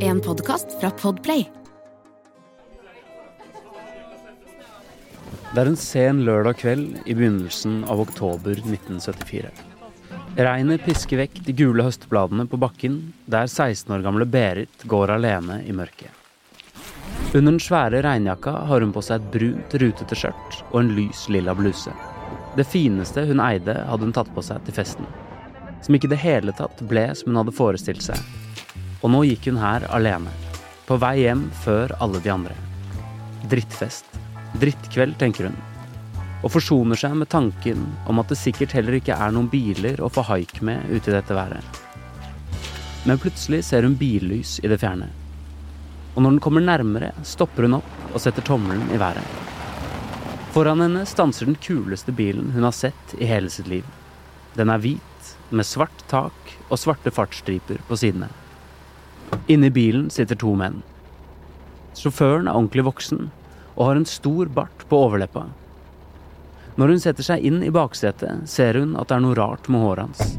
En podkast fra Podplay. Det er en sen lørdag kveld i begynnelsen av oktober 1974. Regnet pisker vekk de gule høstbladene på bakken der 16 år gamle Berit går alene i mørket. Under den svære regnjakka har hun på seg et brunt, rutete skjørt og en lys lilla bluse. Det fineste hun eide, hadde hun tatt på seg til festen. Som ikke det hele tatt ble som hun hadde forestilt seg. Og nå gikk hun her alene. På vei hjem før alle de andre. Drittfest. Drittkveld, tenker hun. Og forsoner seg med tanken om at det sikkert heller ikke er noen biler å få haik med ute i dette været. Men plutselig ser hun billys i det fjerne. Og når den kommer nærmere, stopper hun opp og setter tommelen i været. Foran henne stanser den kuleste bilen hun har sett i hele sitt liv. Den er hvit, med svart tak og svarte fartsstriper på sidene. Inni bilen sitter to menn. Sjåføren er ordentlig voksen og har en stor bart på overleppa. Når hun setter seg inn i baksetet, ser hun at det er noe rart med håret hans.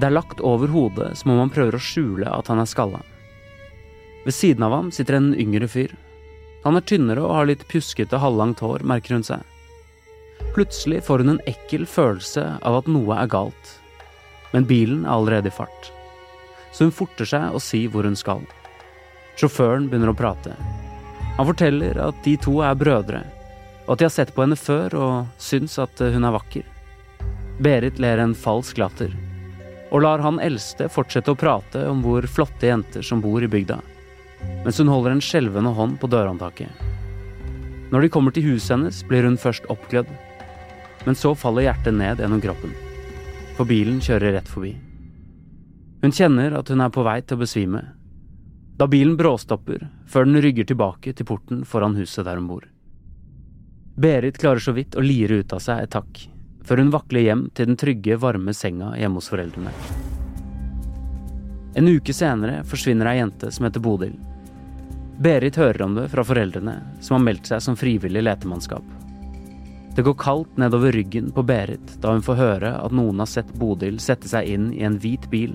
Det er lagt over hodet som om han prøver å skjule at han er skalla. Ved siden av ham sitter en yngre fyr. Han er tynnere og har litt pjuskete, halvlangt hår, merker hun seg. Plutselig får hun en ekkel følelse av at noe er galt. Men bilen er allerede i fart. Så hun forter seg å si hvor hun skal. Sjåføren begynner å prate. Han forteller at de to er brødre, og at de har sett på henne før og syns at hun er vakker. Berit ler en falsk latter, og lar han eldste fortsette å prate om hvor flotte jenter som bor i bygda, mens hun holder en skjelvende hånd på dørhåndtaket. Når de kommer til huset hennes, blir hun først oppglødd, men så faller hjertet ned gjennom kroppen, for bilen kjører rett forbi. Hun kjenner at hun er på vei til å besvime, da bilen bråstopper før den rygger tilbake til porten foran huset der hun bor. Berit klarer så vidt å lire ut av seg et takk, før hun vakler hjem til den trygge, varme senga hjemme hos foreldrene. En uke senere forsvinner ei jente som heter Bodil. Berit hører om det fra foreldrene, som har meldt seg som frivillig letemannskap. Det går kaldt nedover ryggen på Berit da hun får høre at noen har sett Bodil sette seg inn i en hvit bil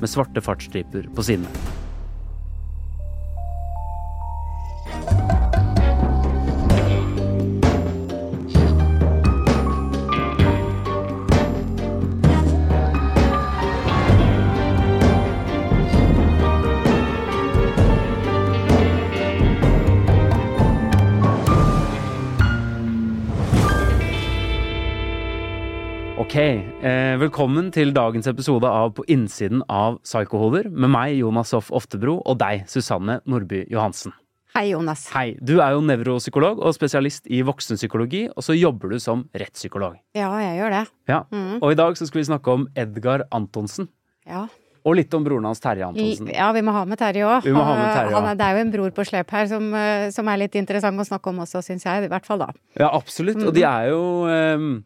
med svarte fartsstriper på sidene. Velkommen til dagens episode av På innsiden av Psykohoder med meg, Jonas Hoff Oftebro, og deg, Susanne Nordby Johansen. Hei, Jonas. Hei, du er jo nevropsykolog og spesialist i voksenpsykologi, og så jobber du som rettspsykolog. Ja, jeg gjør det. Ja, Mm. Og i dag så skal vi snakke om Edgar Antonsen, Ja. og litt om broren hans Terje Antonsen. ja, vi må ha med Terje òg. Det er jo en bror på slep her som, eh, som er litt interessant å snakke om også, syns jeg. I hvert fall da. Ja, absolutt, og de er jo eh,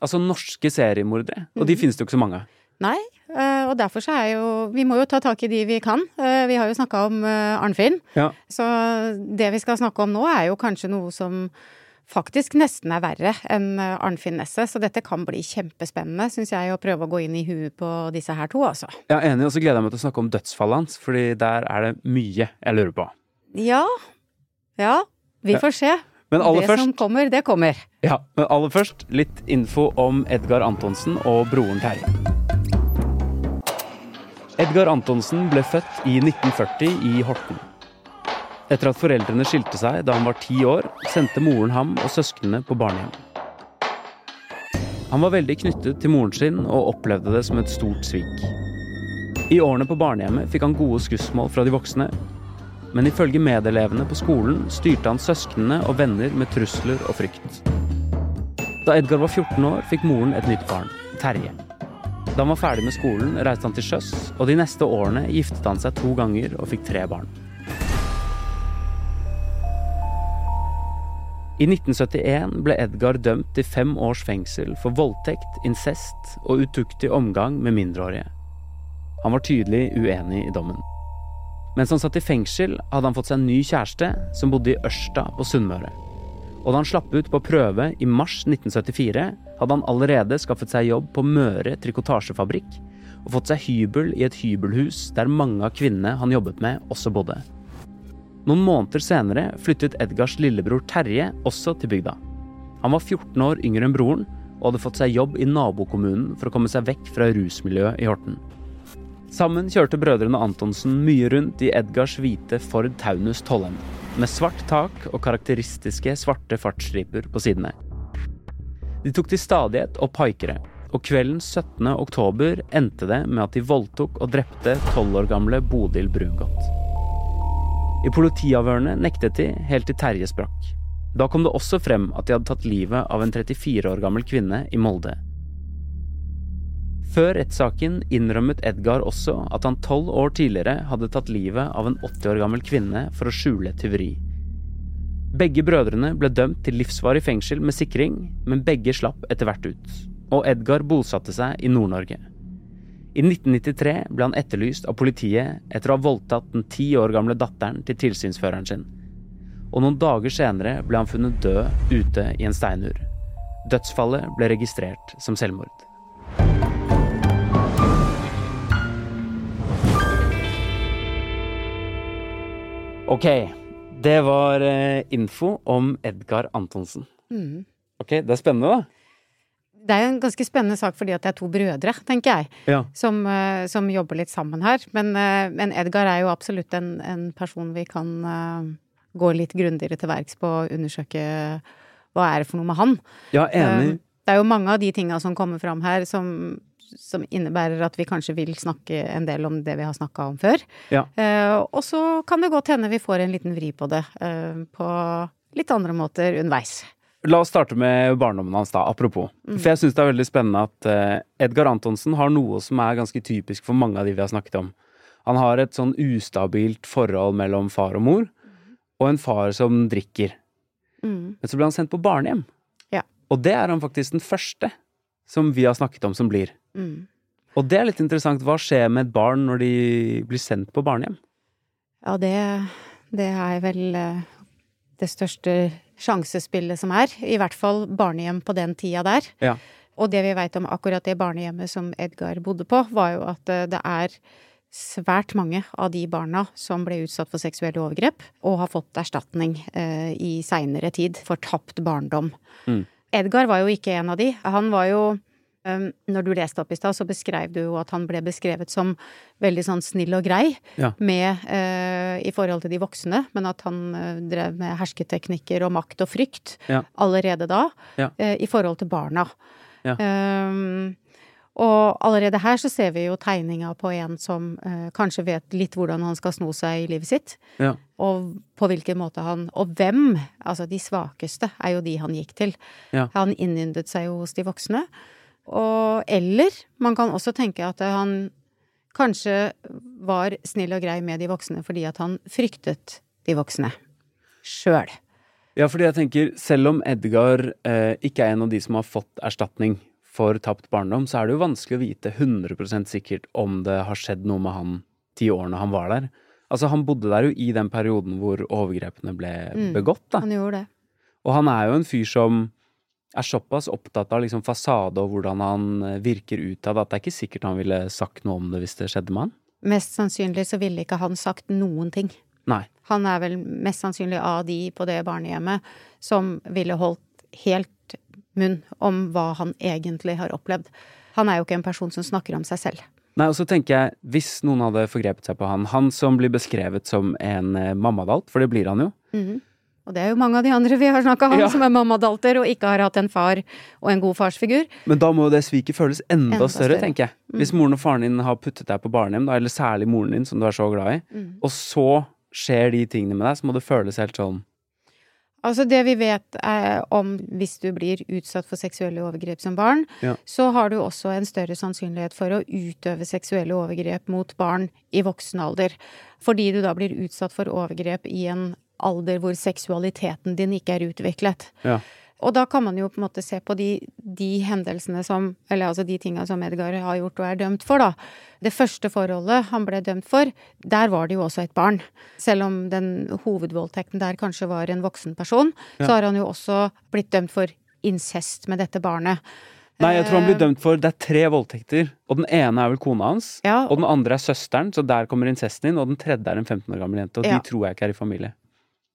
altså norske seriemordere, og de finnes det jo ikke så mange av. Nei, eh, og derfor så er jo Vi må jo ta tak i de vi kan. Eh, Vi har jo snakka om eh, Arnfinn. Ja. Så det vi skal snakke om nå, er jo kanskje noe som faktisk nesten er verre enn Arnfinn Nesset. Så dette kan bli kjempespennende, syns jeg, å prøve å gå inn i huet på disse her to, altså. Er enig, og så gleder jeg meg til å snakke om dødsfallet hans, fordi der er det mye jeg lurer på. Ja. Ja. Vi får se. Men aller det først som kommer, det kommer. Ja, men aller først litt info om Edgar Antonsen og broren Terje. Edgar Antonsen ble født i 1940 i Horten. Etter at foreldrene skilte seg da han var ti år, sendte moren ham og søsknene på barnehjem. Han var veldig knyttet til moren sin og opplevde det som et stort svik. I årene på barnehjemmet fikk han gode skussmål fra de voksne, men ifølge medelevene på skolen styrte han søsknene og venner med trusler og frykt. Da Edgar var 14 år, fikk moren et nytt barn, Terje. Da han var ferdig med skolen, reiste han til sjøs, og de neste årene giftet han seg to ganger og fikk tre barn. I 1971 ble Edgar dømt til fem års fengsel for voldtekt, incest og utuktig omgang med mindreårige. Han var tydelig uenig i dommen. Mens han satt i fengsel, hadde han fått seg en ny kjæreste som bodde i Ørsta på Sunnmøre. Og da han slapp ut på prøve i mars 1974, hadde han allerede skaffet seg jobb på Møre trikotasjefabrikk, og fått seg hybel i et hybelhus der mange av kvinnene han jobbet med, også bodde. Noen måneder senere flyttet Edgars lillebror Terje også til bygda. Han var 14 år yngre enn broren og hadde fått seg jobb i nabokommunen for å komme seg vekk fra rusmiljøet i Horten. Sammen kjørte brødrene Antonsen mye rundt i Edgars hvite Ford Taunus 12M, med svart tak og karakteristiske svarte fartsstriper på sidene. De tok til stadighet opp haikere, og kvelden 17. oktober endte det med at de voldtok og drepte tolv år gamle Bodil Brungot. I politiavhørene nektet de helt til Terje sprakk. Da kom det også frem at de hadde tatt livet av en 34 år gammel kvinne i Molde. Før rettssaken innrømmet Edgar også at han tolv år tidligere hadde tatt livet av en 80 år gammel kvinne for å skjule tyveri. Begge brødrene ble dømt til livsvarig fengsel med sikring, men begge slapp etter hvert ut. Og Edgar bosatte seg i Nord-Norge. I 1993 ble han etterlyst av politiet etter å ha voldtatt den ti år gamle datteren til tilsynsføreren sin. Og noen dager senere ble han funnet død ute i en steinur. Dødsfallet ble registrert som selvmord. Ok, det var eh, info om Edgar Antonsen. Mm. Ok, det er spennende, da. Det er jo en ganske spennende sak fordi at det er to brødre, tenker jeg, Ja. som, eh, som jobber litt sammen her. Men, eh, men Edgar er jo absolutt en, en person vi kan gå litt grundigere til verks på og undersøke hva er det for noe med han. Ja, enig. Det er jo mange av de tinga som kommer fram her som, som innebærer at vi kanskje vil snakke en del om det vi har snakka om før. Ja. Eh, og så kan det godt hende vi får en liten vri på det eh, på litt andre måter underveis. La oss starte med barndommen hans, da, apropos. For jeg syns det er veldig spennende at eh, Edgar Antonsen har noe som er ganske typisk for mange av de vi har snakket om. Han har et sånn ustabilt forhold mellom far og mor, og en far som drikker. Mm. Men så ble han sendt på barnehjem. Ja. Og det er han faktisk den første som vi har snakket om som blir. Mm. Og det er litt interessant. Hva skjer med et barn når de blir sendt på barnehjem? Ja, det, det er vel eh, det største sjansespillet som er. I hvert fall barnehjem på den tida der. Ja. Og det vi veit om akkurat det barnehjemmet som Edgar bodde på, var jo at eh, det er svært mange av de barna som ble utsatt for seksuelle overgrep, og har fått erstatning eh, i seinere tid for tapt barndom. Mm. Edgar var jo ikke en av de. Han var jo Um, når du leste opp i stad, så beskrev du jo at han ble beskrevet som veldig sånn snill og grei Ja. med, uh, i forhold til de voksne, men at han eh, drev med hersketeknikker og makt og frykt Ja. allerede da, Ja. uh, i forhold til barna. Ja. Um, og allerede her så ser vi jo tegninga på en som eh, kanskje vet litt hvordan han skal sno seg i livet sitt. Ja. Og på hvilken måte han Og hvem? Altså, de svakeste er jo de han gikk til. Ja. Han innyndet seg jo hos de voksne. Og eller man kan også tenke at han kanskje var snill og grei med de voksne fordi at han fryktet de voksne sjøl. Ja, fordi jeg tenker, selv om Edgar eh, ikke er en av de som har fått erstatning for tapt barndom, så er det jo vanskelig å vite 100% sikkert om det har skjedd noe med han de årene han var der. Altså, han bodde der jo i den perioden hvor overgrepene ble Mm. begått, da. Han gjorde det. Og han er jo en fyr som er såpass opptatt av liksom fasade og hvordan han eh, virker utad, at det er ikke sikkert han ville sagt noe om det hvis det skjedde med han. Mest sannsynlig så ville ikke han sagt noen ting. Nei. Han er vel mest sannsynlig av de på det barnehjemmet som ville holdt helt munn om hva han egentlig har opplevd. Han er jo ikke en person som snakker om seg selv. Nei, og så tenker jeg, hvis noen hadde forgrepet seg på han, han som blir beskrevet som en eh, mammadalt, for det blir han jo, Mhm. Og det er jo mange av de andre vi har snakka om, Ja. som er mammadalter og ikke har hatt en far og en god farsfigur. Men da må jo det sviket føles enda, Enda større, større. Mm. tenker jeg. Hvis moren og faren din har puttet deg på barnehjem, da, eller særlig moren din, som du er så glad i, Mm. og så skjer de tingene med deg, så må det føles helt sånn Altså det vi vet er om hvis du blir utsatt for seksuelle overgrep som barn, Ja. så har du også en større sannsynlighet for å utøve seksuelle overgrep mot barn i voksen alder. Fordi du da blir utsatt for overgrep i en alder hvor seksualiteten din ikke er utviklet. Ja. Og da kan man jo på en måte se på de, de hendelsene som Eller altså de tinga som Edgar har gjort og er dømt for, da. Det første forholdet han ble dømt for, der var det jo også et barn. Selv om den hovedvoldtekten der kanskje var en voksen person, Ja. så har han jo også blitt dømt for incest med dette barnet. Nei, jeg tror han blir Eh, dømt for Det er tre voldtekter, og den ene er vel kona hans. Ja, Og den andre er søsteren, så der kommer incesten inn. Og den tredje er en 15 år gammel jente, og Ja. de tror jeg ikke er i familie.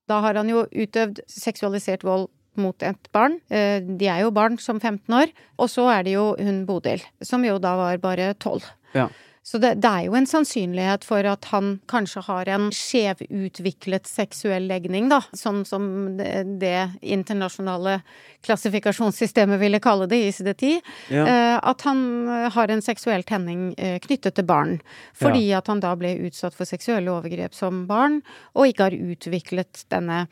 Da har han jo utøvd seksualisert vold mot et barn. Eh, De er jo barn som 15 år. Og så er det jo hun Bodil, som jo da var bare 12. Ja. Så det, det er jo en sannsynlighet for at han kanskje har en skjevutviklet seksuell legning, da. Sånn som det, det internasjonale klassifikasjonssystemet ville kalle det, ICD-10. Ja. Eh, At han eh, har en seksuell tenning eh, knyttet til barn. Fordi at han da ble utsatt for seksuelle overgrep som barn, og ikke har utviklet denne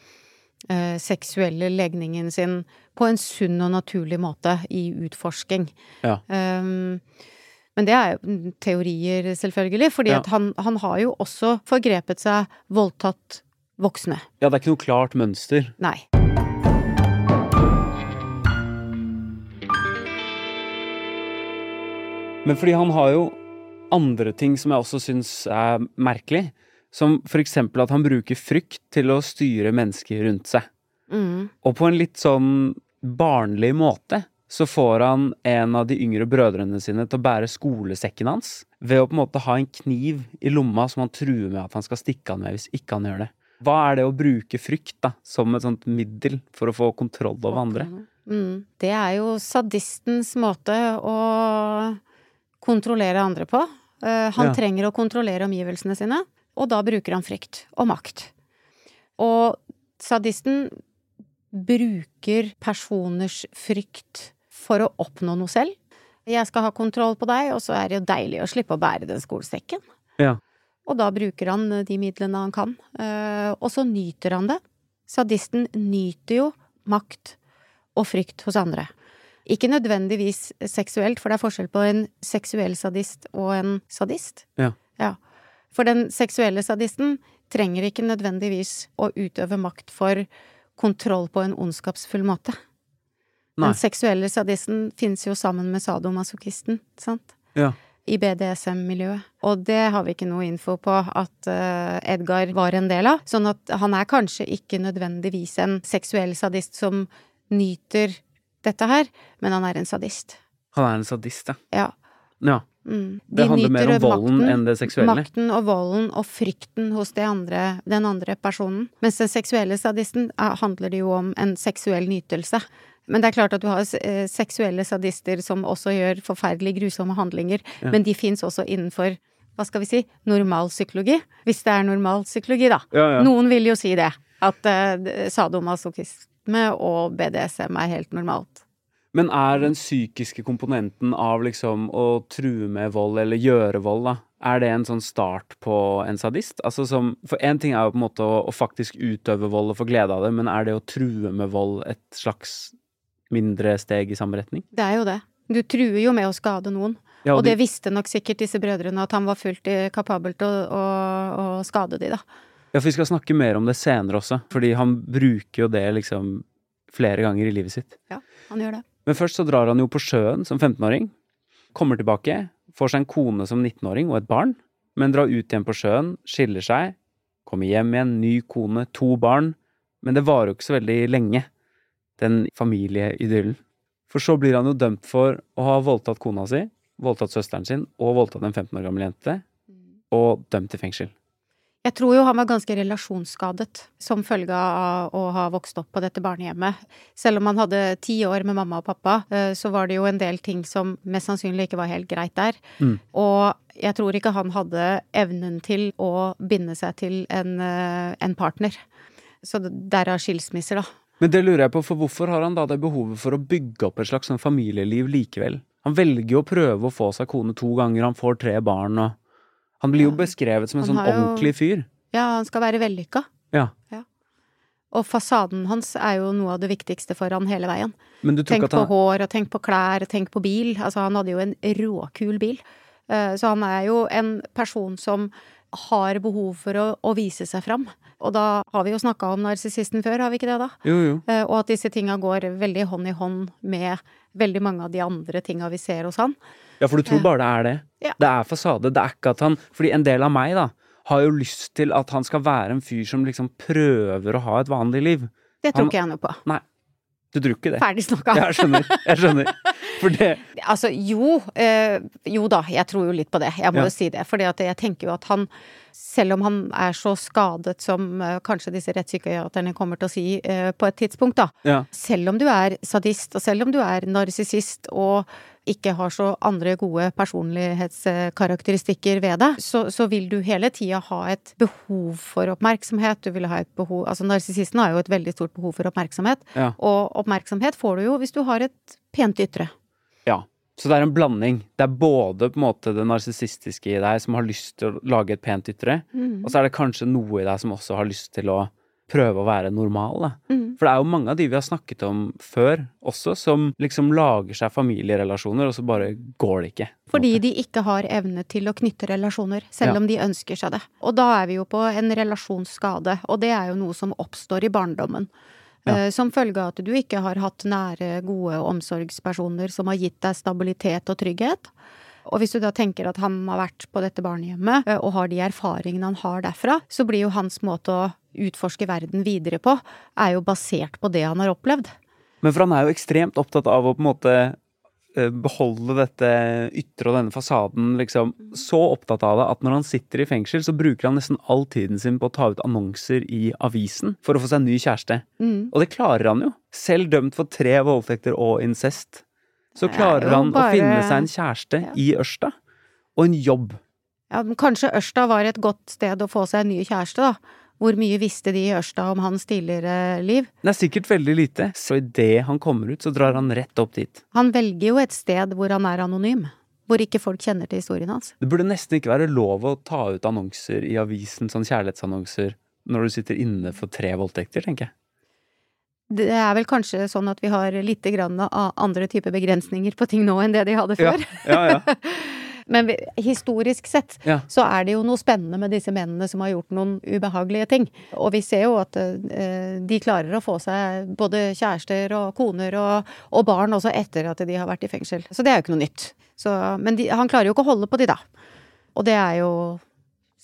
eh, seksuelle legningen sin på en sunn og naturlig måte i utforsking. Ja. Um, men det er jo teorier, selvfølgelig, fordi Ja. at han, han har jo også forgrepet seg voldtatt voksne. ja, det er ikke noe klart mønster. Nei. Men fordi han har jo andre ting som jeg også syns er merkelig. Som for eksempel at han bruker frykt til å styre mennesker rundt seg. Mm. Og på en litt sånn barnlig måte så får han en av de yngre brødrene sine til å bære skolesekken hans ved å på en måte ha en kniv i lomma som han truer med at han skal stikke han med hvis ikke han gjør det. Hva er det å bruke frykt da, som et sånt middel for å få kontroll over andre? Mm. Det er jo sadistens måte å kontrollere andre på. Uh, han Ja. trenger å kontrollere omgivelsene sine, og da bruker han frykt og makt. Og sadisten bruker personers frykt for å oppnå noe selv. Jeg skal ha kontroll på deg, og så er det jo deilig å slippe å bære den skolesekken. Ja. Og da bruker han eh, de midlene han kan. Eh, Og så nyter han det. Sadisten nyter jo makt og frykt hos andre. Ikke nødvendigvis seksuelt, for det er forskjell på en seksuell sadist og en sadist. Ja. Ja. For den seksuelle sadisten trenger ikke nødvendigvis å utøve makt for kontroll på en ondskapsfull måte. Nei. Den seksuelle sadisten finnes jo sammen med sadomasochisten, sant? Ja. i BDSM-miljøet. Og det har vi ikke noe info på at uh, Edgar var en del av. Sånn at han er kanskje ikke nødvendigvis en seksuell sadist som nyter dette her, men han er en sadist. Han er en sadist, ja. Ja. Ja. Mm. Det handler mer om volden enn det seksuelle. Makten og volden og frykten hos de andre, den andre personen. Mens den seksuelle sadisten eh, handler det jo om en seksuell nytelse. Men det er klart at du har eh, seksuelle sadister som også gjør forferdelig grusomme handlinger, Ja. men de fins også innenfor hva skal vi si, normalpsykologi. Hvis det er normalpsykologi, da. Ja, ja. Noen vil jo si det. At uh, sadomasochisme og BDSM er helt normalt. Men er den psykiske komponenten av liksom å true med vold eller gjøre vold, da, er det en sånn start på en sadist? Altså som, for én ting er jo på en måte å, å faktisk utøve vold og få glede av det, men er det å true med vold et slags mindre steg i samme retning? Det er jo det. Du truer jo med å skade noen. Ja, Og de- det visste nok sikkert disse brødrene, at han var fullt eh, kapabel til å, å, å skade de, da. Ja, for vi skal snakke mer om det senere også, fordi han bruker jo det liksom flere ganger i livet sitt. Ja, han gjør det. Men først så drar han jo på sjøen som 15-åring, kommer tilbake, får seg en kone som 19-åring og et barn, men drar ut igjen på sjøen, skiller seg, kommer hjem igjen, ny kone, to barn, men det varer jo ikke så veldig lenge, den familieidyllen. For så blir han jo dømt for å ha voldtatt kona si, voldtatt søsteren sin og voldtatt en 15 år gammel jente, og dømt til fengsel. Jeg tror jo han var ganske relasjonsskadet som følge av å ha vokst opp på dette barnehjemmet. Selv om han hadde ti år med mamma og pappa, eh, så var det jo en del ting som mest sannsynlig ikke var helt greit der. Mm. Og jeg tror ikke han hadde evnen til å binde seg til en, eh, en partner. Så derav skilsmisser, da. Men det lurer jeg på, for hvorfor har han da det behovet for å bygge opp et slags sånn familieliv likevel? Han velger jo å prøve å få seg kone to ganger, han får tre barn og Han blir jo beskrevet som en Han sånn jo- ordentlig fyr. Ja, han skal være vellykka. Ja. Og fasaden hans er jo noe av det viktigste for han hele veien. Men du Tenk ikke på han hår, og tenk på klær, tenk på bil. Altså, han hadde jo en råkul bil. Eh, Så han er jo en person som har behov for å, å vise seg fram. Og da har vi jo snakka om narsissisten før, har vi ikke det da? Jo, jo. Eh, Og at disse tinga går veldig hånd i hånd med veldig mange av de andre tinga vi ser hos han. Ja, for du tror bare det er det? Ja. Det er fasade. Det er ikke at han Fordi en del av meg, da, har jo lyst til at han skal være en fyr som liksom prøver å ha et vanlig liv. Det tror Han- ikke jeg noe på. Nei. Du tror ikke det? Ferdig snakka. Jeg skjønner. Jeg skjønner. For det Altså, jo. Øh, jo da, jeg tror jo litt på det. Jeg må Ja. jo si det. For jeg tenker jo at han, selv om han er så skadet som øh, kanskje disse rettspsykiaterne kommer til å si øh, på et tidspunkt, da. Ja. Selv om du er sadist, og selv om du er narsissist og ikke har så andre gode personlighetskarakteristikker ved deg, så, så vil du hele tida ha et behov for oppmerksomhet. Du vil ha et behov Altså, narsissisten har jo et veldig stort behov for oppmerksomhet. Ja. Og oppmerksomhet får du jo hvis du har et pent ytre. ja. Så det er en blanding. Det er både på en måte det narsissistiske i deg som har lyst til å lage et pent ytre, og så er det kanskje noe i deg som også har lyst til å prøve å være normal. Mm. For det er jo mange av de vi har snakket om før også, som liksom lager seg familierelasjoner, og så bare går det ikke. Fordi de ikke har evne til å knytte relasjoner, selv Ja. om de ønsker seg det. Og da er vi jo på en relasjonsskade, og det er jo noe som oppstår i barndommen. Ja. Eh, Som følge av at du ikke har hatt nære, gode omsorgspersoner som har gitt deg stabilitet og trygghet. Og hvis du da tenker at han har vært på dette barnehjemmet eh, og har de erfaringene han har derfra, så blir jo hans måte å utforske verden videre på, er jo basert på det han har opplevd. Men for han er jo ekstremt opptatt av å på en måte eh, beholde dette ytre og denne fasaden, liksom. Så opptatt av det at når han sitter i fengsel, så bruker han nesten all tiden sin på å ta ut annonser i avisen for å få seg en ny kjæreste. Mm. Og det klarer han jo. Selv dømt for tre voldtekter og incest. Så er klarer han han å finne seg en kjæreste Ja. i Ørsta. Og en jobb. Ja, men kanskje Ørsta var et godt sted å få seg en ny kjæreste, da. Hvor mye visste de i Ørsta om hans tidligere liv? Det er sikkert veldig lite. Så idet han kommer ut, så drar han rett opp dit. Han velger jo et sted hvor han er anonym. Hvor ikke folk kjenner til historien hans. Det burde nesten ikke være lov å ta ut annonser i avisen, sånn kjærlighetsannonser, når du sitter inne for tre voldtekter, tenker jeg. Det er vel kanskje sånn at vi har litt grann andre typer begrensninger på ting nå enn det de hadde før. ja, ja. Men historisk sett Ja. så er det jo noe spennende med disse mennene som har gjort noen ubehagelige ting. Og vi ser jo at eh, de klarer å få seg både kjærester og koner og, og barn også etter at de har vært i fengsel. Så det er jo ikke noe nytt. Så, men de, han klarer jo ikke å holde på de, da. Og det er jo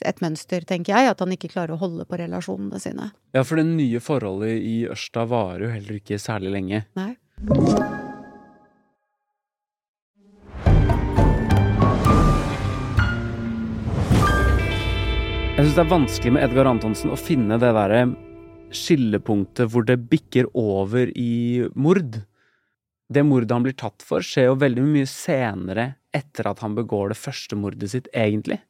et mønster, tenker jeg, at han ikke klarer å holde på relasjonene sine. ja, for det nye forholdet i Ørsta varer jo heller ikke særlig lenge. Nei. Jeg syns det er vanskelig med Edgar Antonsen å finne det derre skillepunktet hvor det bikker over i mord. Det mordet han blir tatt for, skjer jo veldig mye senere etter at han begår det første mordet sitt, egentlig.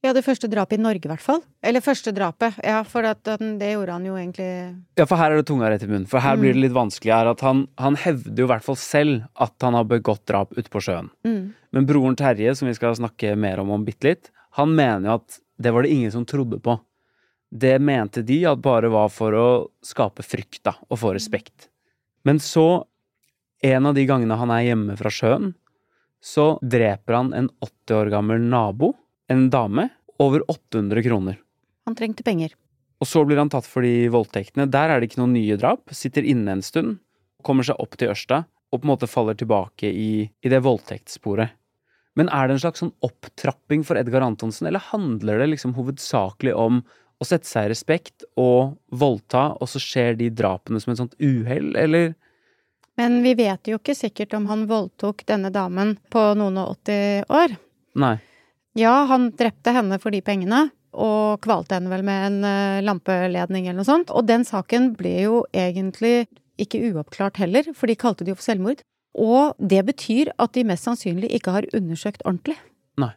Ja, det første drapet i Norge, i hvert fall. Eller første drapet, ja, for at, at det gjorde han jo egentlig Ja, for her er det tunga rett i munnen. For her blir det litt vanskelig. Er at han, han hevder jo i hvert fall selv at han har begått drap ute på sjøen. mm. Men broren Terje, som vi skal snakke mer om om bitte litt, han mener jo at det var det ingen som trodde på. Det mente de at bare var for å skape frykt, da, og få respekt. Men så, en av de gangene han er hjemme fra sjøen, så dreper han en 80 år gammel nabo, en dame, over 800 kroner. Han trengte penger. Og så blir han tatt for de voldtektene. Der er det ikke noen nye drap. Sitter inne en stund, kommer seg opp til Ørsta, og på en måte faller tilbake i, i det voldtektssporet. Men er det en slags sånn opptrapping for Edgar Antonsen, eller handler det liksom hovedsakelig om å sette seg i respekt og voldta, og så skjer de drapene som et sånt uhell, eller? Men vi vet jo ikke sikkert om han voldtok denne damen på noen og 80 år. Nei. Ja, han drepte henne for de pengene, og kvalte henne vel med en eh, lampeledning eller noe sånt. Og den saken ble jo egentlig ikke uoppklart heller, for de kalte det jo for selvmord. Og det betyr at de mest sannsynlig ikke har undersøkt ordentlig. Nei.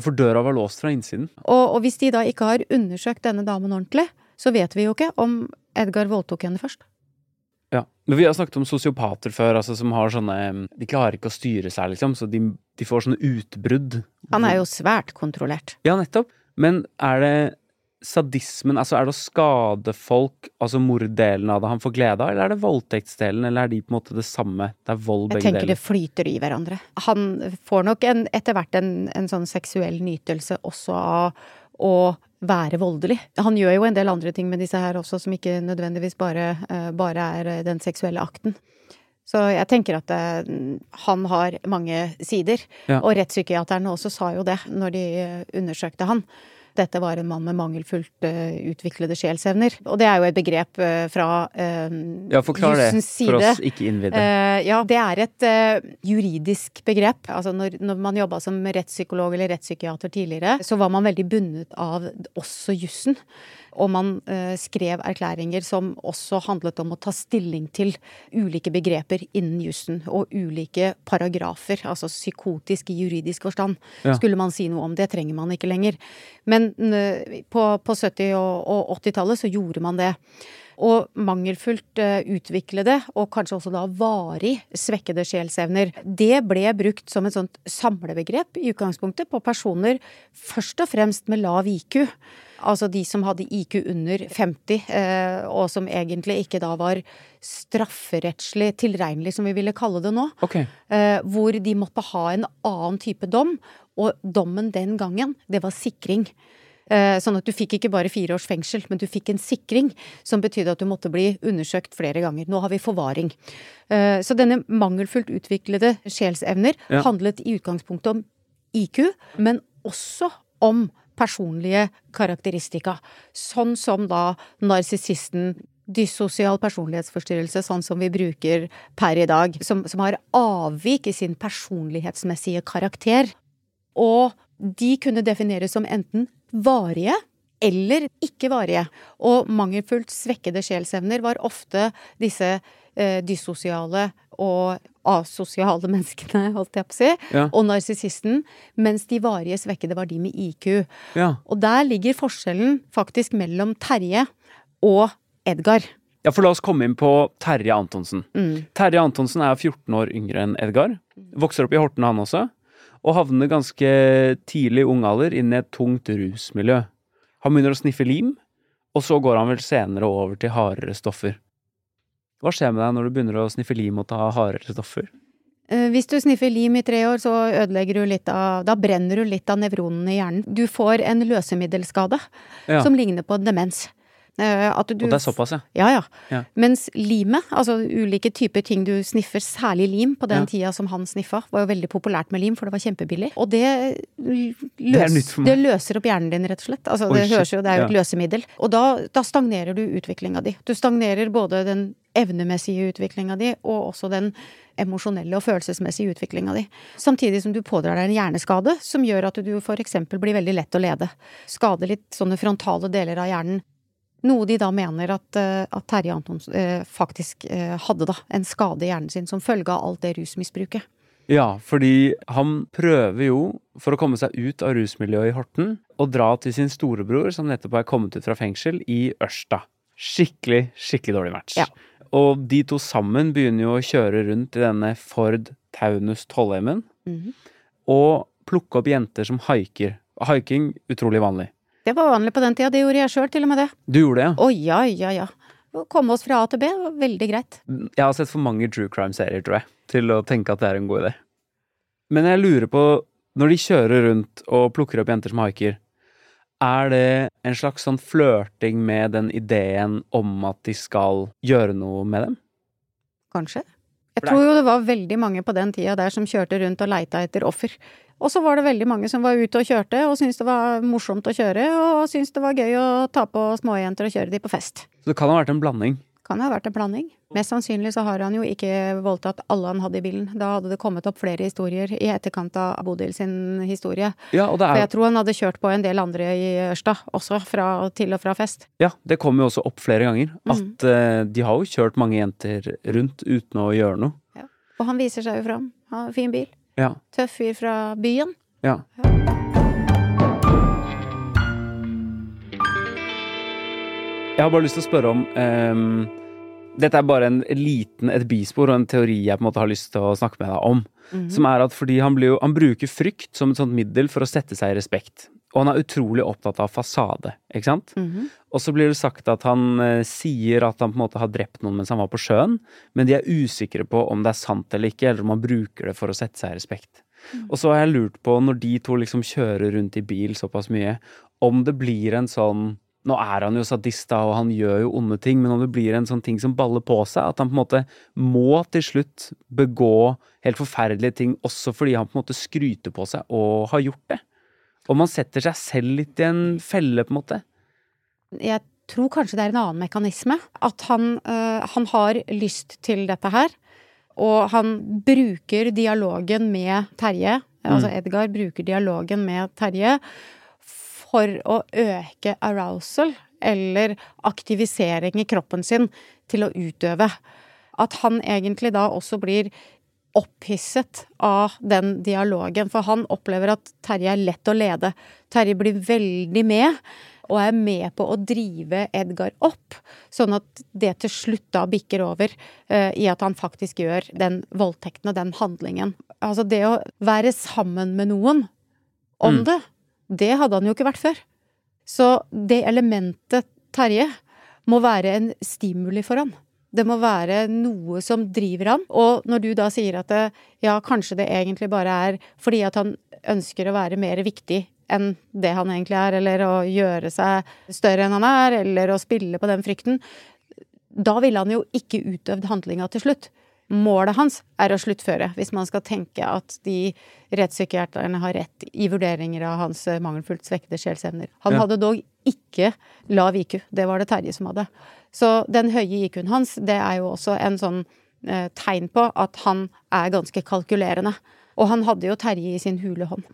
For døra var låst fra innsiden. Og, og hvis de da ikke har undersøkt denne damen ordentlig, så vet vi jo ikke om Edgar voldtok henne først. Ja. Men vi har snakket om sosiopater før, altså som har sånne De klarer ikke å styre seg, liksom, så de, de får sånne utbrudd. Han er jo svært kontrollert. Ja, nettopp. Men er det sadismen, altså er det å skade folk, altså morddelen av det han får glede av, eller er det voldtektsdelen, eller er de på en måte det samme? Det er vold begge deler. Jeg tenker tenker det flyter i hverandre. Han får nok en, etter hvert en, en sånn seksuell nytelse også av å være voldelig. Han gjør jo en del andre ting med disse her også, som ikke nødvendigvis bare, eh, bare er eh, den seksuelle akten. Så jeg tenker at det, han har mange sider. Ja. Og rettspsykiaterne også sa jo det når de eh, undersøkte han. Dette var en mann med mangelfullt uh, utviklede sjelsevner. Og det er jo et begrep uh, fra uh, Ja, forklar det for oss ikke innvidde. Uh, ja, det er et juridisk begrep. Altså når, når man jobba som rettspsykolog eller rettspsykiater tidligere, så var man veldig bundet av også jussen. Og man eh, skrev erklæringer som også handlet om å ta stilling til ulike begreper innen jussen, og ulike paragrafer, altså psykotisk i juridisk forstand. Ja. Skulle man si noe om det, trenger man ikke lenger. Men eh, på, på 70- og, og 80-tallet så gjorde man det. Og mangelfullt uh, utviklede, og kanskje også da varig svekkede sjelsevner, det ble brukt som et sånt samlebegrep i utgangspunktet på personer først og fremst med lav IQ. Altså de som hadde IQ under 50, eh, og som egentlig ikke da var strafferettslig tilregnelig, som vi ville kalle det nå. Okay. Eh, hvor de måtte ha en annen type dom. Og dommen den gangen, det var sikring. Eh, sånn at du fikk ikke bare fire års fengsel, men du fikk en sikring som betydde at du måtte bli undersøkt flere ganger. Nå har vi forvaring. Så denne mangelfullt utviklede sjelsevner ja. handlet i utgangspunktet om IQ, men også om personlige karakteristika. Sånn som da narsissisten dyssosial personlighetsforstyrrelse, sånn som vi bruker per i dag, som, som har avvik i sin personlighetsmessige karakter. Og de kunne defineres som enten varige eller ikke varige. Og mangelfullt svekkede sjelsevner var ofte disse eh, dyssosiale og asosiale menneskene, holdt jeg på å si, ja. og narsissisten, mens de varige svekkede var de med IQ. Ja. Og der ligger forskjellen faktisk mellom Terje og Edgar. Ja, for la oss komme inn på Terje Antonsen. Mm. Terje Antonsen er 14 år yngre enn Edgar. Vokser opp i Horten, han også. Og havner ganske tidlig i ung alder inn i et tungt rusmiljø. Han begynner å sniffe lim, og så går han vel senere over til hardere stoffer. Hva skjer med deg når du begynner å sniffe lim og ta hardere stoffer? Eh, hvis du sniffer lim i tre år, så ødelegger du litt av Da brenner du litt av nevronene i hjernen. Du får en løsemiddelskade ja. som ligner på demens. Eh, du, og det er såpass, ja? Ja, ja. ja. Mens limet, altså ulike typer ting du sniffer, særlig lim, på den ja. tida som han sniffa, var jo veldig populært med lim, for det var kjempebillig. Og det, løs, det, det løser opp hjernen din, rett og slett. Altså, det høres jo, det er jo et løsemiddel. Og da, da stagnerer du utviklinga di. Du stagnerer både den evnemessige utviklinga di, og også den emosjonelle og følelsesmessige utviklinga di. Samtidig som du pådrar deg en hjerneskade som gjør at du eksempel blir veldig lett å lede. Skader litt sånne frontale deler av hjernen. Noe de da mener at, eh, at Terje Antonsen eh, faktisk eh, hadde, da. En skade i hjernen sin som følge av alt det rusmisbruket. Ja, fordi han prøver jo, for å komme seg ut av rusmiljøet i Horten, å dra til sin storebror, som nettopp er kommet ut fra fengsel, i Ørsta. Skikkelig, skikkelig dårlig match. Ja. Og de to sammen begynner jo å kjøre rundt i denne Ford Taunus Tollheimen mm -hmm. og plukke opp jenter som haiker. Haiking utrolig vanlig. Det var vanlig på den tida. Det gjorde jeg sjøl, til og med det. Du gjorde det, ja? Å ja, ja, ja. Å komme oss fra A til B var veldig greit. Jeg har sett for mange true crime-serier, tror jeg, til å tenke at det er en god idé. Men jeg lurer på, når de kjører rundt og plukker opp jenter som haiker, er det en slags sånn flørting med den ideen om at de skal gjøre noe med dem? Kanskje. Jeg tror jo det var veldig mange på den tida der som kjørte rundt og leita etter offer. Og så var det veldig mange som var ute og kjørte og syntes det var morsomt å kjøre, og syntes det var gøy å ta på småjenter og kjøre de på fest. Så det kan ha vært en blanding? Kan ha vært en blanding. Mest sannsynlig så har han jo ikke voldtatt alle han hadde i bilen. Da hadde det kommet opp flere historier i etterkant av Bodil sin historie. Ja, og det er... For jeg tror han hadde kjørt på en del andre i Ørsta, også fra, til og fra fest. Ja, det kom jo også opp flere ganger. Mm. Uh, de har jo kjørt mange jenter rundt uten å gjøre noe. Ja. Og han viser seg jo fram. Har fin bil. Ja. Tøff fyr fra byen. Ja. ja. Jeg har bare lyst til å spørre om um dette er bare en liten, et bispor og en teori jeg på en måte har lyst til å snakke med deg om. Mm -hmm. Som er at fordi han, jo, han, bruker frykt som et sånt middel for å sette seg i respekt. Og han er utrolig opptatt av fasade, ikke sant? Mm -hmm. Og så blir det sagt at han eh, sier at han på en måte har drept noen mens han var på sjøen, men de er usikre på om det er sant eller ikke, eller om han bruker det for å sette seg i respekt. Mm. Og så har jeg lurt på, når de to liksom kjører rundt i bil såpass mye, om det blir en sånn nå er han jo sadist, da, og han gjør jo onde ting, men om det blir en sånn ting som baller på seg, at han på en måte må til slutt begå helt forferdelige ting også fordi han på en måte skryter på seg og har gjort det. Og man setter seg selv litt i en felle, på en måte. Jeg tror kanskje det er en annen mekanisme. At han, øh, han har lyst til dette her. Og han bruker dialogen med Terje, altså Edgar bruker dialogen med Terje for å øke arousal, eller aktivisering i kroppen sin, til å utøve. At han egentlig da også blir opphisset av den dialogen, for han opplever at Terje er lett å lede. Terje blir veldig med, og er med på å drive Edgar opp, sånn at det til slutt da bikker over uh, i at han faktisk gjør den voldtekten og den handlingen. Altså det å være sammen med noen om Mm. det, det hadde han jo ikke vært før. Så det elementet Terje må være en stimuli for han. Det må være noe som driver han. Og når du da sier at det, ja, kanskje det egentlig bare er fordi at han ønsker å være mer viktig enn det han egentlig er, eller å gjøre seg større enn han er, eller å spille på den frykten, da ville han jo ikke utøvd handlinga til slutt. Målet hans er å sluttføre, hvis man skal tenke at de rettspsykiaterne har rett i vurderinger av hans eh, mangelfullt svekkede sjelsevner. Han Ja. hadde dog ikke lav IQ, det var det Terje som hadde. Så den høye IQ-en hans, det er jo også en sånn eh, tegn på at han er ganske kalkulerende. Og han hadde jo Terje i sin hule hånd.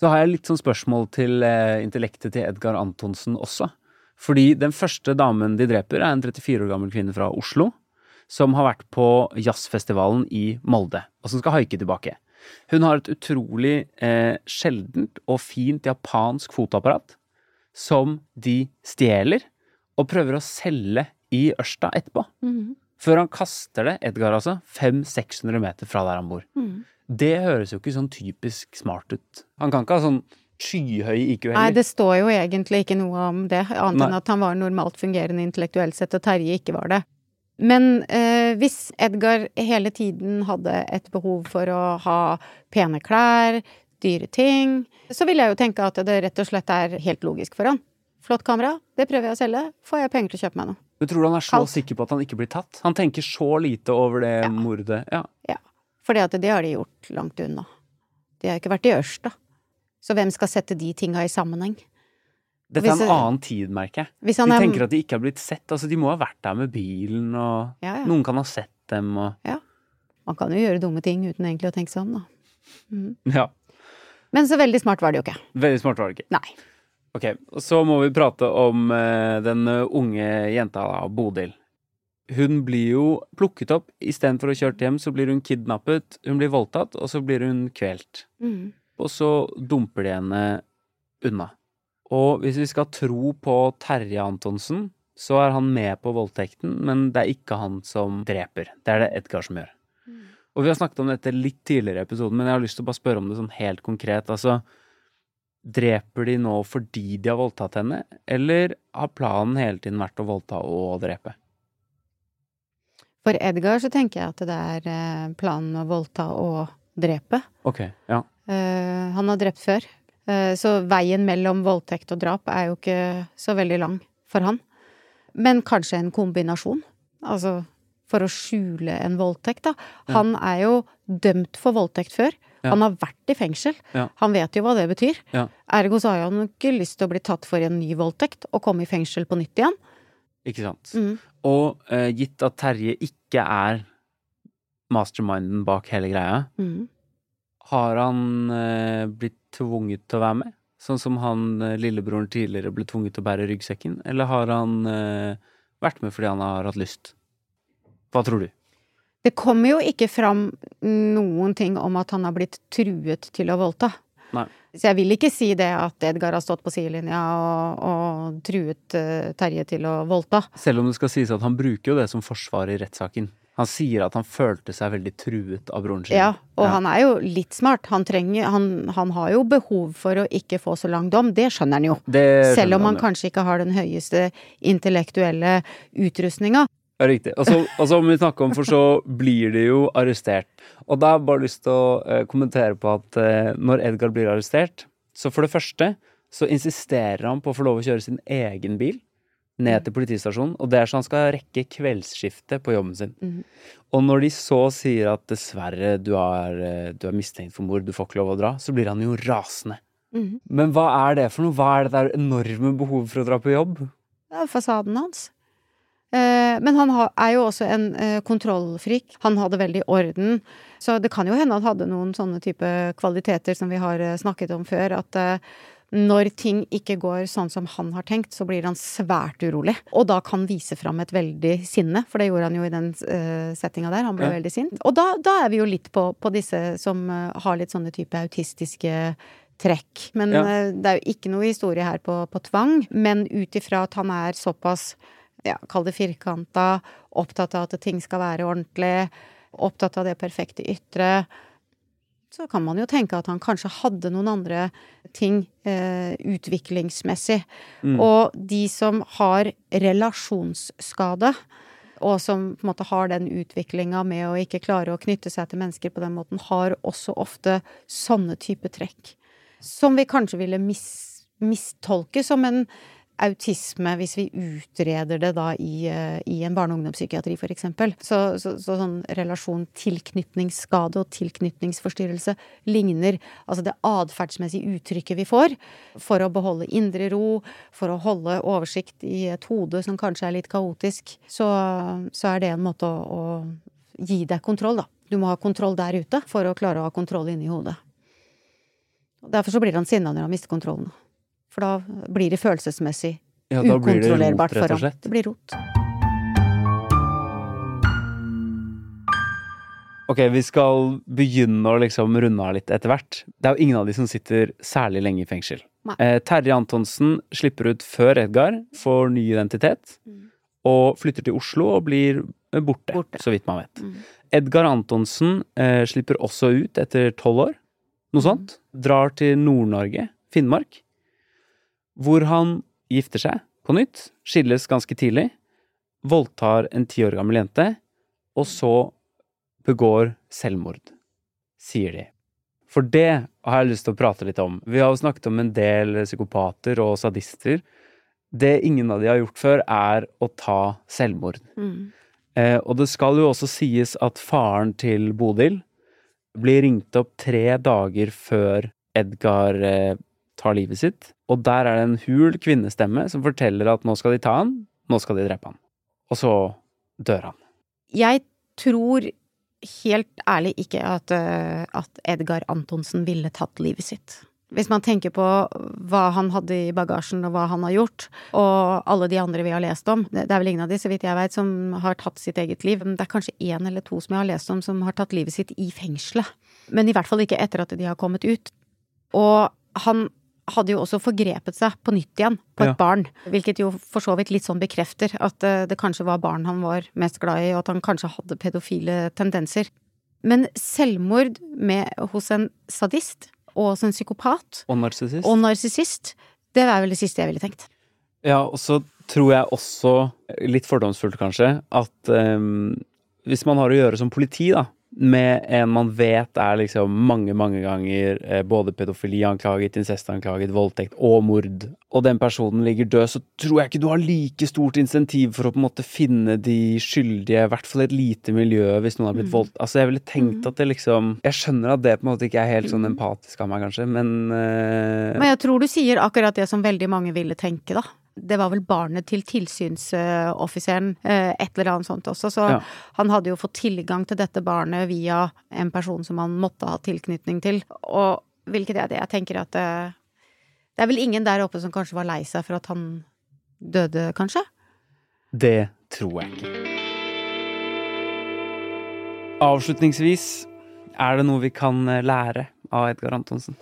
Så har jeg litt sånn spørsmål til eh, intellektet til Edgar Antonsen også. Fordi den første damen de dreper, er en 34 år gammel kvinne fra Oslo. Som har vært på jazzfestivalen i Molde, og som skal haike tilbake. Hun har et utrolig eh, sjeldent og fint japansk fotoapparat som de stjeler og prøver å selge i Ørsta etterpå. Før han kaster det, Edgar altså, 500-600 meter fra der han bor. Det høres jo ikke sånn typisk smart ut. Han kan ikke ha sånn skyhøy IQ Nei, det står jo egentlig ikke noe om det, annet Nei. enn at han var normalt fungerende intellektuelt sett, og Terje ikke var det. Men eh, hvis Edgar hele tiden hadde et behov for å ha pene klær, dyre ting, så vil jeg jo tenke at det rett og slett er helt logisk for han. Flott kamera, det prøver jeg å selge, får jeg penger til å kjøpe meg noe. Du tror han er så Kalt. sikker på at han ikke blir tatt? Han tenker så lite over det mordet. Ja. Ja. For det har de gjort langt unna. De har ikke vært i Ørsta. Så hvem skal sette de tinga i sammenheng? Dette er en annen tid, merker jeg. De er tenker at de ikke har blitt sett. Altså, de må ha vært der med bilen, og Ja, ja. noen kan ha sett dem, og Man kan jo gjøre dumme ting uten egentlig å tenke om, da. Ja. Men så veldig smart var det jo ikke. Veldig smart var det ikke. Nei. Ok, så må vi prate om uh, den eh, unge jenta da, Bodil. Hun blir jo plukket opp. Istedenfor å kjørt hjem, så blir hun kidnappet. Hun blir voldtatt, og så blir hun kvelt. Mm. Og så dumper de henne unna. Og hvis vi skal tro på Terje Antonsen, så er han med på voldtekten, men det er ikke han som dreper. Det er det Edgar som gjør. Og vi har snakket om dette litt tidligere i episoden, men jeg har lyst til å bare spørre om det sånn helt konkret. Altså, dreper de nå fordi de har voldtatt henne, eller har planen hele tiden vært å voldta og drepe? For Edgar så tenker jeg at det er eh, planen å voldta og drepe. Ok, ja. Uh, han har drept før. Eh, så veien mellom voldtekt og drap er jo ikke så veldig lang for han. Men kanskje en kombinasjon. Altså for å skjule en voldtekt, da. Han er jo dømt for voldtekt før. Ja. Han har vært i fengsel. Ja. Han vet jo hva det betyr. Ergo så har han ikke lyst til å bli tatt for en ny voldtekt og komme i fengsel på nytt igjen. Ikke sant? Mm. Og uh, gitt at Terje ikke er masterminden bak hele greia, Mm. har han uh, blitt tvunget til å være med? Sånn som han eh, lillebroren tidligere ble tvunget til å bære ryggsekken? Eller har han eh, vært med fordi han har hatt lyst? Hva tror du? Det kommer jo ikke fram noen ting om at han har blitt truet til å voldta. Nei. Så jeg vil ikke si det at Edgar har stått på sidelinja og, og truet uh, Terje til å voldta. Selv om det skal sies at han bruker jo det som forsvar i rettssaken. Han sier at han følte seg veldig truet av broren sin. Ja, og han er jo litt smart. Han trenger han, han har jo behov for å ikke få så lang dom, det skjønner han jo. Skjønner Selv om han jo. kanskje ikke har den høyeste intellektuelle utrustninga. Ja, riktig. Og så, og så må vi snakke om, for så blir de jo arrestert. Og da har jeg bare lyst til å eh, kommentere på at eh, når Edgar blir arrestert, så for det første så insisterer han på å få lov å kjøre sin egen bil ned til politistasjonen, og det er så han skal rekke kveldsskiftet på jobben sin. Mm. Og når de så sier at dessverre, du er, eh, du er mistenkt for mord, du får ikke lov å dra, så blir han jo rasende. Mm. Men hva er det for noe? Hva er det der enorme behovet for å dra på jobb? Det er fasaden hans. Eh, men han er jo også en eh, kontrollfrik. Han hadde veldig orden. Så det kan jo hende han hadde noen sånne type kvaliteter som vi har snakket om før. At når ting ikke går sånn som han har tenkt, så blir han svært urolig. Og da kan vise fram et veldig sinne, for det gjorde han jo i den uh, settinga der. Han ble Ja. veldig sint. Og da, da er vi jo litt på, på disse som uh, har litt sånne type autistiske trekk. Men Ja. uh, det er jo ikke noe historie her på, på tvang. Men ut ifra at han er såpass, ja, kall det firkanta, opptatt av at ting skal være ordentlig, opptatt av det perfekte ytre, så kan man jo tenke at han kanskje hadde noen andre ting eh, utviklingsmessig. Mm. Og de som har relasjonsskade, og som på en måte har den utviklinga med å ikke klare å knytte seg til mennesker på den måten, har også ofte sånne type trekk. Som vi kanskje ville mis mistolke som en autisme hvis vi utreder det da i, eh, i en barne- og ungdomspsykiatri, eksempel. Så, så, så sånn relasjon tilknytningsskade og tilknytningsforstyrrelse ligner altså det atferdsmessige uttrykket vi får for å beholde indre ro, for å holde oversikt i et hode som kanskje er litt kaotisk, så, så er det en måte å, å gi deg kontroll, da. Du må ha kontroll der ute for å klare å ha kontroll inni hodet. Derfor så blir han sinna når han mister kontrollen. For da blir det følelsesmessig Ja, da blir det rot, ukontrollerbart for ham. Det blir rot. Ok, vi skal begynne å liksom runde av litt etter hvert. Det er jo ingen av de som sitter særlig lenge i fengsel. Eh, Terje Antonsen slipper ut før Edgar, får ny identitet, Mm. og flytter til Oslo og blir borte, Borte. så vidt man vet. Mm. Edgar Antonsen eh, slipper også ut etter tolv år, noe sånt. Drar til Nord-Norge, Finnmark, hvor han gifter seg på nytt, skilles ganske tidlig, voldtar en ti år gammel jente, og så begår selvmord, sier de. For det har jeg lyst til å prate litt om. Vi har jo snakket om en del psykopater og sadister. Det ingen av de har gjort før, er å ta selvmord. Mm. Eh, og det skal jo også sies at faren til Bodil blir ringt opp tre dager før Edgar eh, tar livet sitt. Og der er det en hul kvinnestemme som forteller at nå skal de ta han, nå skal de drepe han. Og så dør han. Jeg tror helt ærlig ikke at, eh, at Edgar Antonsen ville tatt livet sitt. Hvis man tenker på hva han hadde i bagasjen og hva han har gjort, og alle de andre vi har lest om Det er vel ingen av de, så vidt jeg veit, som har tatt sitt eget liv. Det er kanskje én eller to som jeg har lest om som har tatt livet sitt i fengselet. Men i hvert fall ikke etter at de har kommet ut. Og han hadde jo også forgrepet seg på nytt igjen på et Ja. barn. Hvilket jo for så vidt litt sånn bekrefter at eh, det kanskje var barn han var mest glad i, og at han kanskje hadde pedofile tendenser. Men selvmord med, hos en sadist og hos en psykopat Og narsissist. og narsissist, det er vel det siste jeg ville tenkt. Ja, og så tror jeg også, litt fordomsfullt kanskje, at um, hvis man har å gjøre som politi, da, med en man vet er liksom mange, mange ganger eh, både pedofilianklaget, incestanklaget, voldtekt og mord, og den personen ligger død, så tror jeg ikke du har like stort insentiv for å på en måte finne de skyldige, i hvert fall i et lite miljø, hvis noen har blitt Mm. voldt... Altså, jeg ville tenkt Mm. at det liksom Jeg skjønner at det på en måte ikke er helt sånn empatisk av meg, kanskje, men eh, Men jeg tror du sier akkurat det som veldig mange ville tenke, da. Det var vel barnet til tilsynsoffiseren, eh, et eller annet sånt også, så Ja. han hadde jo fått tilgang til dette barnet via en person som han måtte ha tilknytning til, og hvilket er det jeg tenker at det, det er vel ingen der oppe som kanskje var lei seg for at han døde, kanskje? Det tror jeg ikke. Avslutningsvis, er det noe vi kan eh, lære av Edgar Antonsen?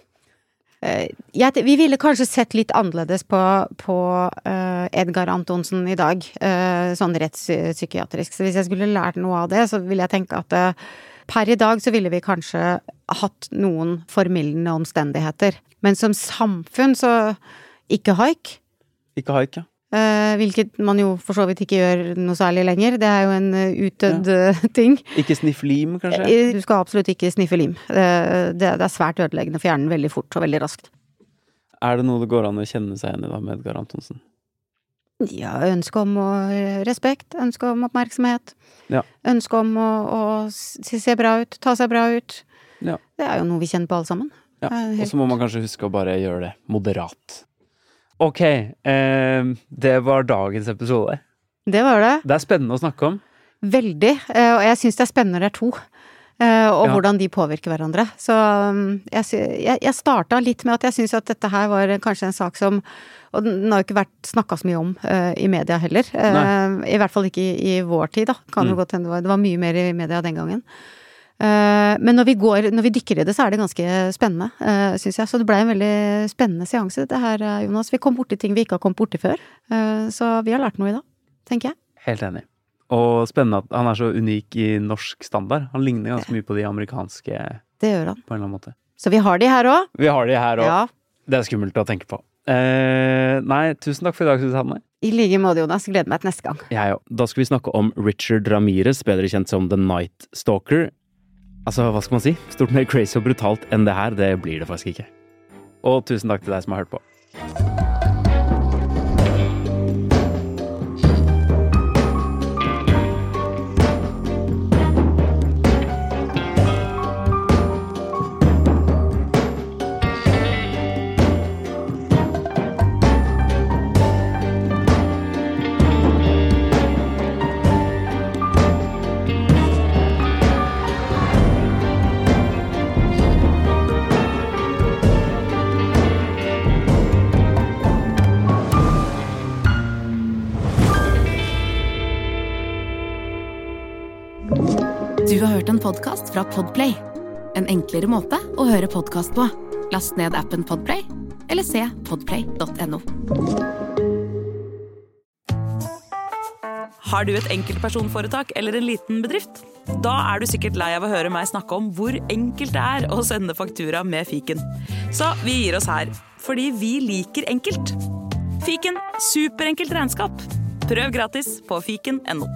Eh, jeg, vi ville kanskje sett litt annerledes på, på eh, Edgar Antonsen i dag, eh, sånn rettspsykiatrisk. Så hvis jeg skulle lært noe av det, så ville jeg tenke at per i dag så ville vi kanskje hatt noen formildende omstendigheter. Men som samfunn så ikke haik. Ikke haik, ja. Eh, hvilket man jo for så vidt ikke gjør noe særlig lenger. Det er jo en eh, utdødd ja. ting. Ikke sniff lim, kanskje? Eh, Du skal absolutt ikke sniffe lim. Eh, Det, er svært ødeleggende for hjernen veldig fort og veldig raskt. Er det noe det går an å kjenne seg igjen i da med Edgar Antonsen? Ja, ønske om å, respekt, ønske om oppmerksomhet. Ja. Ønske om å, å se bra ut, ta seg bra ut. Ja. Det er jo noe vi kjenner på alle sammen. Ja, Og så må man kanskje huske å bare gjøre det moderat. Ok, eh, det var dagens episode. Det var det. Det er spennende å snakke om. Veldig. eh, Og jeg syns det er spennende det er to. eh, Og Ja. hvordan de påvirker hverandre. Så um, jeg, jeg, starta litt med at jeg syns at dette her var kanskje en sak som Og den har jo ikke vært snakka så mye om eh, i media heller. Eh, I hvert fall ikke i, i vår tid, da. Kan jo Mm. godt hende det var, det var mye mer i media den gangen. Eh, men når vi går, når vi dykker i det, så er det ganske spennende, uh, syns jeg. Så det blei en veldig spennende seanse, dette her, eh, Jonas. Vi kom borti ting vi ikke har kommet borti før. Eh, så vi har lært noe i dag, tenker jeg. Helt enig. Og spennende at han er så unik i norsk standard. Han ligner ganske mye på de amerikanske Det gjør han. på en eller annen måte. Så vi har de her òg. Vi har de her òg. Ja. Det er skummelt å tenke på. Eh, nei, tusen takk for i dag, Susanne. I like måte, Jonas. Gleder meg til neste gang. Jeg òg. Da skal vi snakke om Richard Ramirez, bedre kjent som The Night Stalker. Altså, hva skal man si? Stort mer crazy og brutalt enn det her, det blir det faktisk ikke. Og tusen takk til deg som har hørt på. Podkast fra Podplay. En enklere måte å høre podkast på. Last ned appen Podplay, eller se podplay.no. Har du et enkeltpersonforetak eller en liten bedrift? Da er du sikkert lei av å høre meg snakke om hvor enkelt det er å sende faktura med fiken. Så vi gir oss her, fordi vi liker enkelt. Fiken superenkelt regnskap. Prøv gratis på fiken.no.